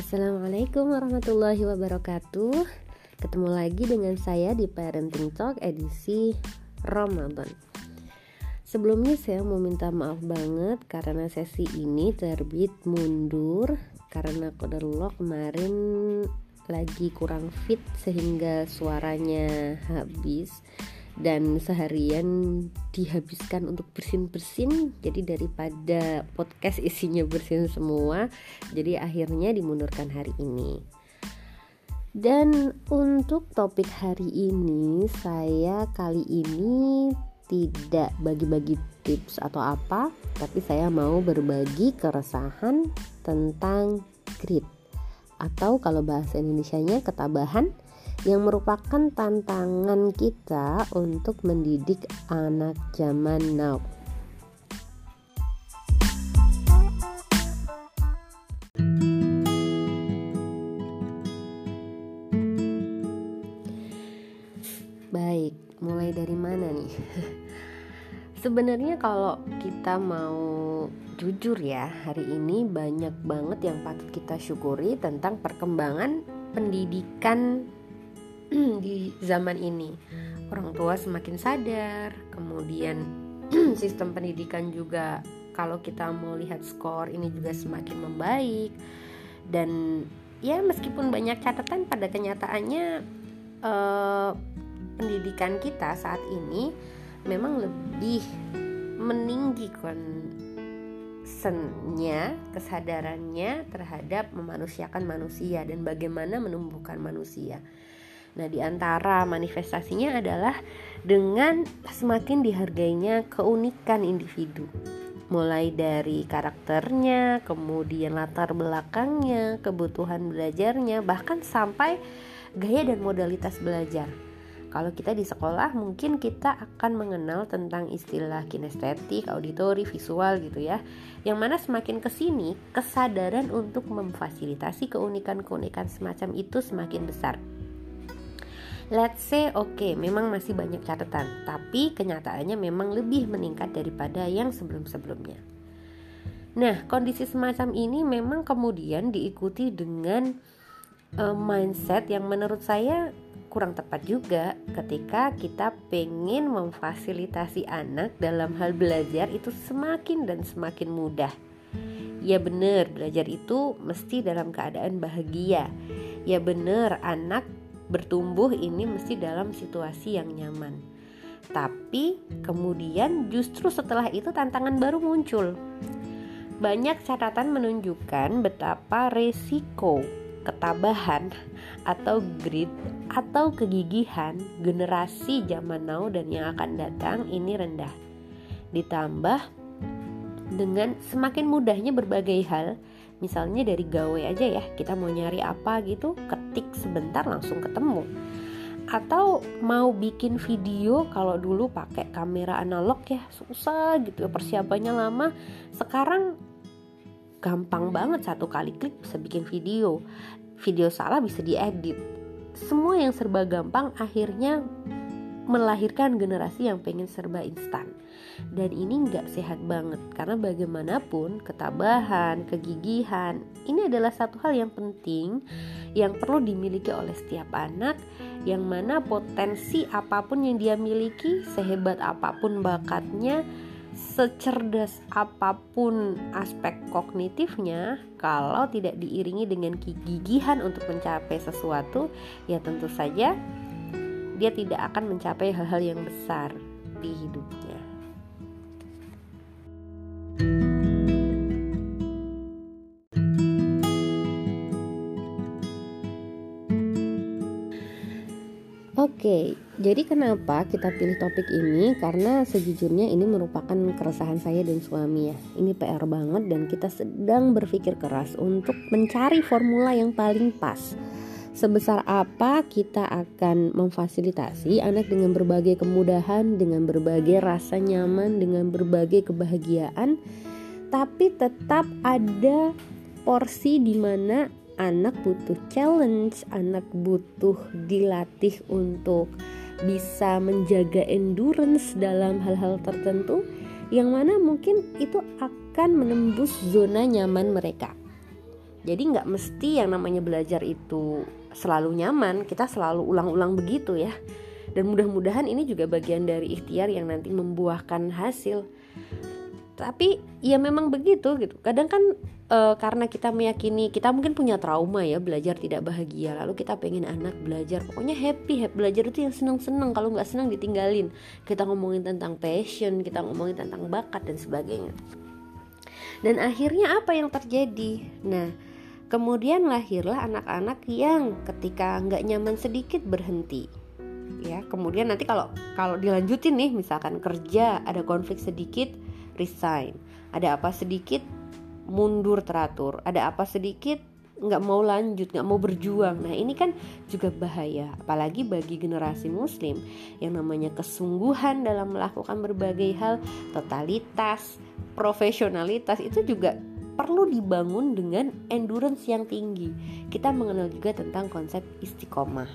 Assalamualaikum warahmatullahi wabarakatuh. Ketemu lagi dengan saya di Parenting Talk edisi Ramadan. Sebelumnya saya mau minta maaf banget karena sesi ini terbit mundur Karena kodarullah kemarin lagi kurang fit sehingga suaranya habis dan seharian dihabiskan untuk bersin-bersin. Jadi daripada podcast isinya bersin semua jadi akhirnya dimundurkan hari ini. Dan untuk topik hari ini saya kali ini tidak bagi-bagi tips atau apa tapi saya mau berbagi keresahan tentang grit. Atau kalau bahasa Indonesia-nya ketabahan yang merupakan tantangan kita untuk mendidik anak zaman now. Baik, mulai dari mana nih? Sebenarnya kalau kita mau jujur ya, hari ini banyak banget yang patut kita syukuri tentang perkembangan pendidikan di zaman ini orang tua semakin sadar kemudian sistem pendidikan juga kalau kita mau lihat skor ini juga semakin membaik dan ya meskipun banyak catatan pada kenyataannya eh, pendidikan kita saat ini memang lebih meninggikan sennya, kesadarannya terhadap memanusiakan manusia dan bagaimana menumbuhkan manusia. Nah, di antara manifestasinya adalah dengan semakin dihargainya keunikan individu. Mulai dari karakternya, kemudian latar belakangnya, kebutuhan belajarnya, bahkan sampai gaya dan modalitas belajar. Kalau kita di sekolah mungkin kita akan mengenal tentang istilah kinestetik, auditori, visual gitu ya. Yang mana semakin ke sini kesadaran untuk memfasilitasi keunikan-keunikan semacam itu semakin besar let's say oke okay, memang masih banyak catatan tapi kenyataannya memang lebih meningkat daripada yang sebelum-sebelumnya. Nah kondisi semacam ini memang kemudian diikuti dengan uh, mindset yang menurut saya kurang tepat juga ketika kita pengen memfasilitasi anak dalam hal belajar itu semakin dan semakin mudah. Ya benar belajar itu mesti dalam keadaan bahagia. Ya benar anak bertumbuh ini mesti dalam situasi yang nyaman. Tapi kemudian justru setelah itu tantangan baru muncul. Banyak catatan menunjukkan betapa resiko ketabahan atau grit atau kegigihan generasi zaman now dan yang akan datang ini rendah. Ditambah dengan semakin mudahnya berbagai hal misalnya dari gawe aja ya kita mau nyari apa gitu ketik sebentar langsung ketemu. Atau mau bikin video kalau dulu pakai kamera analog ya susah gitu persiapannya lama. Sekarang gampang banget satu kali klik bisa bikin video. Video salah bisa diedit. Semua yang serba gampang akhirnya melahirkan generasi yang pengen serba instan. Dan ini nggak sehat banget karena bagaimanapun ketabahan, kegigihan ini adalah satu hal yang penting yang perlu dimiliki oleh setiap anak yang mana potensi apa pun yang dia miliki sehebat apa pun bakatnya secerdas apa pun aspek kognitifnya kalau tidak diiringi dengan kegigihan untuk mencapai sesuatu ya tentu saja dia tidak akan mencapai hal-hal yang besar di hidupnya. Oke, jadi kenapa kita pilih topik ini? Karena sejujurnya ini merupakan keresahan saya dan suami ya. Ini PR banget dan kita sedang berpikir keras untuk mencari formula yang paling pas sebesar apa kita akan memfasilitasi anak dengan berbagai kemudahan, dengan berbagai rasa nyaman, dengan berbagai kebahagiaan, tapi tetap ada porsi di mana anak butuh challenge, anak butuh dilatih untuk bisa menjaga endurance dalam hal-hal tertentu yang mana mungkin itu akan menembus zona nyaman mereka. jadi nggak mesti yang namanya belajar itu selalu nyaman kita selalu ulang-ulang begitu ya. Dan mudah-mudahan ini juga bagian dari ikhtiar yang nanti membuahkan hasil. Tapi ya memang begitu gitu. Kadang kan e, karena kita meyakini kita mungkin punya trauma ya belajar tidak bahagia. Lalu kita pengen anak belajar. Pokoknya happy, happy. Belajar itu yang seneng-seneng kalau nggak seneng ditinggalin. Kita ngomongin tentang passion kita ngomongin tentang bakat dan sebagainya. Dan akhirnya apa yang terjadi? Nah kemudian lahirlah anak-anak yang ketika nggak nyaman sedikit berhenti. Ya kemudian nanti kalau kalau dilanjutin nih misalkan kerja ada konflik sedikit resign. Ada apa sedikit mundur teratur. Ada apa sedikit nggak mau lanjut nggak mau berjuang. Nah ini kan juga bahaya apalagi bagi generasi muslim yang namanya kesungguhan dalam melakukan berbagai hal totalitas profesionalitas itu juga perlu dibangun dengan endurance yang tinggi kita mengenal juga tentang konsep istiqomah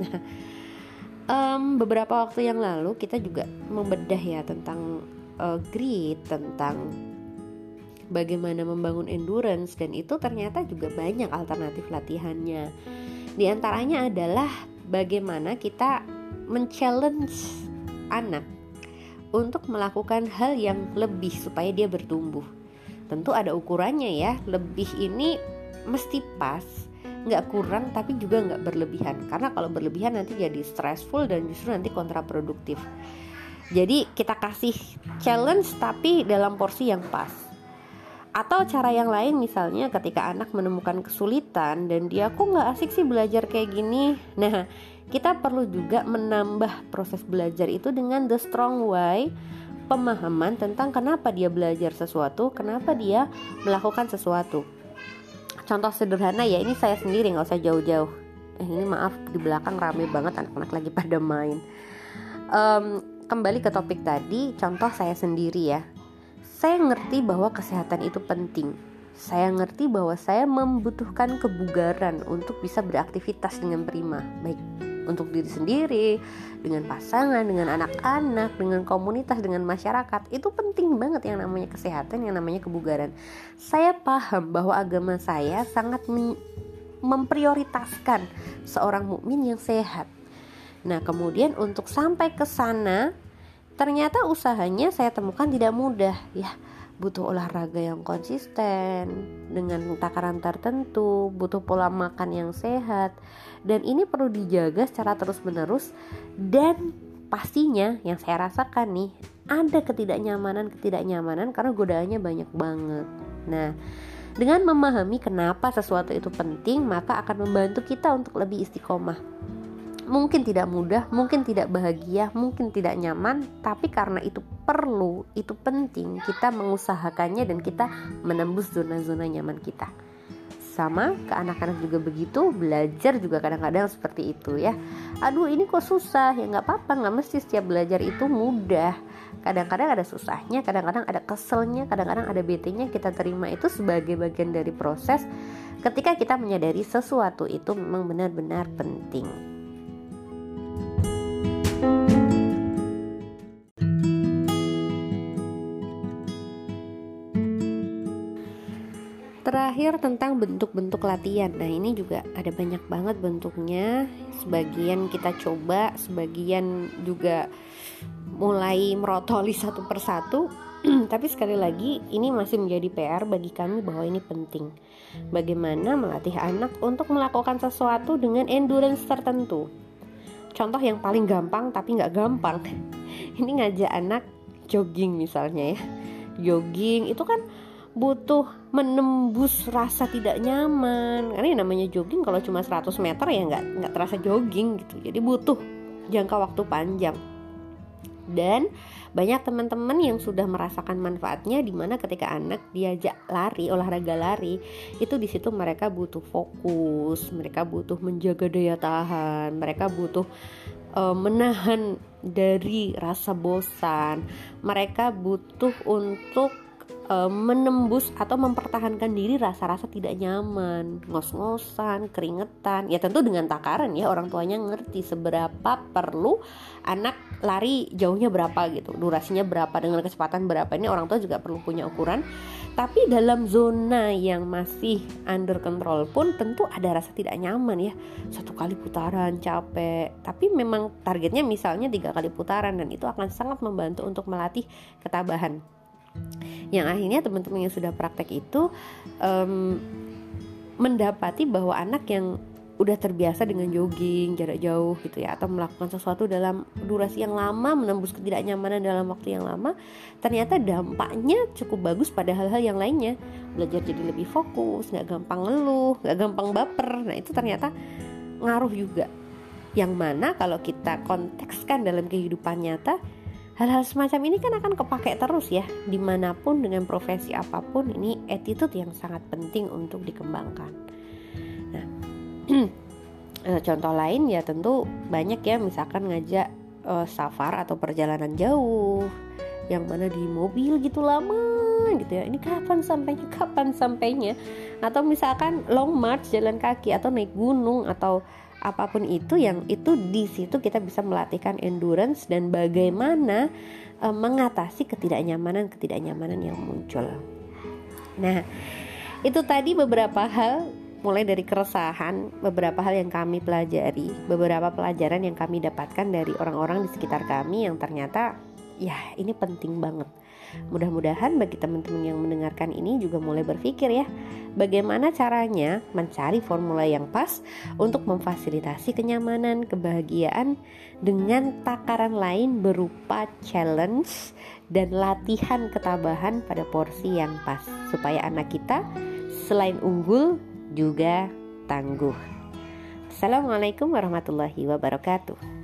nah um, beberapa waktu yang lalu kita juga membedah ya tentang uh, grit tentang bagaimana membangun endurance dan itu ternyata juga banyak alternatif latihannya. Di antaranya adalah bagaimana kita men-challenge anak untuk melakukan hal yang lebih supaya dia bertumbuh. Tentu ada ukurannya ya, lebih ini mesti pas, nggak kurang tapi juga nggak berlebihan. Karena kalau berlebihan nanti jadi stressful dan justru nanti kontraproduktif. Jadi kita kasih challenge tapi dalam porsi yang pas. Atau cara yang lain misalnya ketika anak menemukan kesulitan dan dia kok nggak asik sih belajar kayak gini. Nah kita perlu juga menambah proses belajar itu dengan the strong way pemahaman tentang kenapa dia belajar sesuatu, kenapa dia melakukan sesuatu. Contoh sederhana ya ini saya sendiri nggak usah jauh-jauh. Eh ini maaf di belakang rame banget anak-anak lagi pada main. Um, kembali ke topik tadi, contoh saya sendiri ya. Saya ngerti bahwa kesehatan itu penting. Saya ngerti bahwa saya membutuhkan kebugaran untuk bisa beraktivitas dengan prima, baik untuk diri sendiri, dengan pasangan, dengan anak-anak, dengan komunitas, dengan masyarakat. Itu penting banget yang namanya kesehatan, yang namanya kebugaran. Saya paham bahwa agama saya sangat memprioritaskan seorang mukmin yang sehat Nah, kemudian untuk sampai ke sana, ternyata usahanya saya temukan tidak mudah, ya. Butuh olahraga yang konsisten dengan takaran tertentu, butuh pola makan yang sehat, dan ini perlu dijaga secara terus-menerus. Dan pastinya, yang saya rasakan nih, ada ketidaknyamanan-ketidaknyamanan karena godaannya banyak banget. Nah, dengan memahami kenapa sesuatu itu penting, maka akan membantu kita untuk lebih istiqomah mungkin tidak mudah, mungkin tidak bahagia, mungkin tidak nyaman, tapi karena itu perlu, itu penting, kita mengusahakannya dan kita menembus zona-zona nyaman kita. Sama ke anak-anak juga begitu, belajar juga kadang-kadang seperti itu ya. Aduh ini kok susah ya nggak apa-apa, nggak mesti setiap belajar itu mudah. Kadang-kadang ada susahnya, kadang-kadang ada keselnya, kadang-kadang ada BT-nya kita terima itu sebagai bagian dari proses ketika kita menyadari sesuatu itu memang benar-benar penting. Terakhir tentang bentuk-bentuk latihan. Nah, ini juga ada banyak banget bentuknya. Sebagian kita coba, sebagian juga mulai merotoli satu persatu. Tapi sekali lagi, ini masih menjadi PR bagi kami bahwa ini penting. Bagaimana melatih anak untuk melakukan sesuatu dengan endurance tertentu. Contoh yang paling gampang tapi nggak gampang. Ini ngajak anak jogging misalnya ya. Jogging itu kan butuh menembus rasa tidak nyaman. Karena yang namanya jogging kalau cuma 100 meter ya nggak nggak terasa jogging gitu. Jadi butuh jangka waktu panjang. Dan banyak teman-teman yang sudah merasakan manfaatnya di mana ketika anak diajak lari olahraga lari itu di situ mereka butuh fokus mereka butuh menjaga daya tahan mereka butuh uh, menahan dari rasa bosan. Mereka butuh untuk e, menembus atau mempertahankan diri rasa-rasa tidak nyaman, ngos-ngosan, keringetan. Ya tentu dengan takaran ya orang tuanya ngerti seberapa perlu anak lari jauhnya berapa gitu durasinya berapa dengan kecepatan berapa. Ini orang tua juga perlu punya ukuran. Tapi dalam zona yang masih under control pun tentu ada rasa tidak nyaman ya. Satu kali putaran capek. Tapi memang targetnya misalnya tiga kali putaran dan itu akan sangat membantu untuk melatih ketabahan yang akhirnya teman-teman yang sudah praktek itu um, mendapati bahwa anak yang udah terbiasa dengan jogging jarak jauh gitu ya atau melakukan sesuatu dalam durasi yang lama menembus ketidaknyamanan dalam waktu yang lama ternyata dampaknya cukup bagus pada hal-hal yang lainnya. Belajar jadi lebih fokus nggak gampang ngeluh nggak gampang baper. Nah itu ternyata ngaruh juga. Yang mana kalau kita kontekskan dalam kehidupan nyata hal-hal semacam ini kan akan kepake terus ya. Di mana pun dengan profesi apa pun ini attitude yang sangat penting untuk dikembangkan. Nah Eh, contoh lain ya tentu banyak ya misalkan ngajak uh, safar atau perjalanan jauh. Yang mana di mobil gitu lama gitu ya. Ini kapan sampainya kapan sampainya? Atau misalkan long march jalan kaki atau naik gunung atau apa pun itu yang itu di situ kita bisa melatihkan endurance dan bagaimana uh, mengatasi ketidaknyamanan ketidaknyamanan yang muncul. Nah itu tadi beberapa hal mulai dari keresahan, beberapa hal yang kami pelajari, beberapa pelajaran yang kami dapatkan dari orang-orang di sekitar kami yang ternyata ya ini penting banget. Mudah-mudahan bagi teman-teman yang mendengarkan ini juga mulai berpikir ya, bagaimana caranya mencari formula yang pas untuk memfasilitasi kenyamanan, kebahagiaan dengan takaran lain berupa challenge dan latihan ketabahan pada porsi yang pas supaya anak kita selain unggul juga tangguh. Assalamualaikum warahmatullahi wabarakatuh.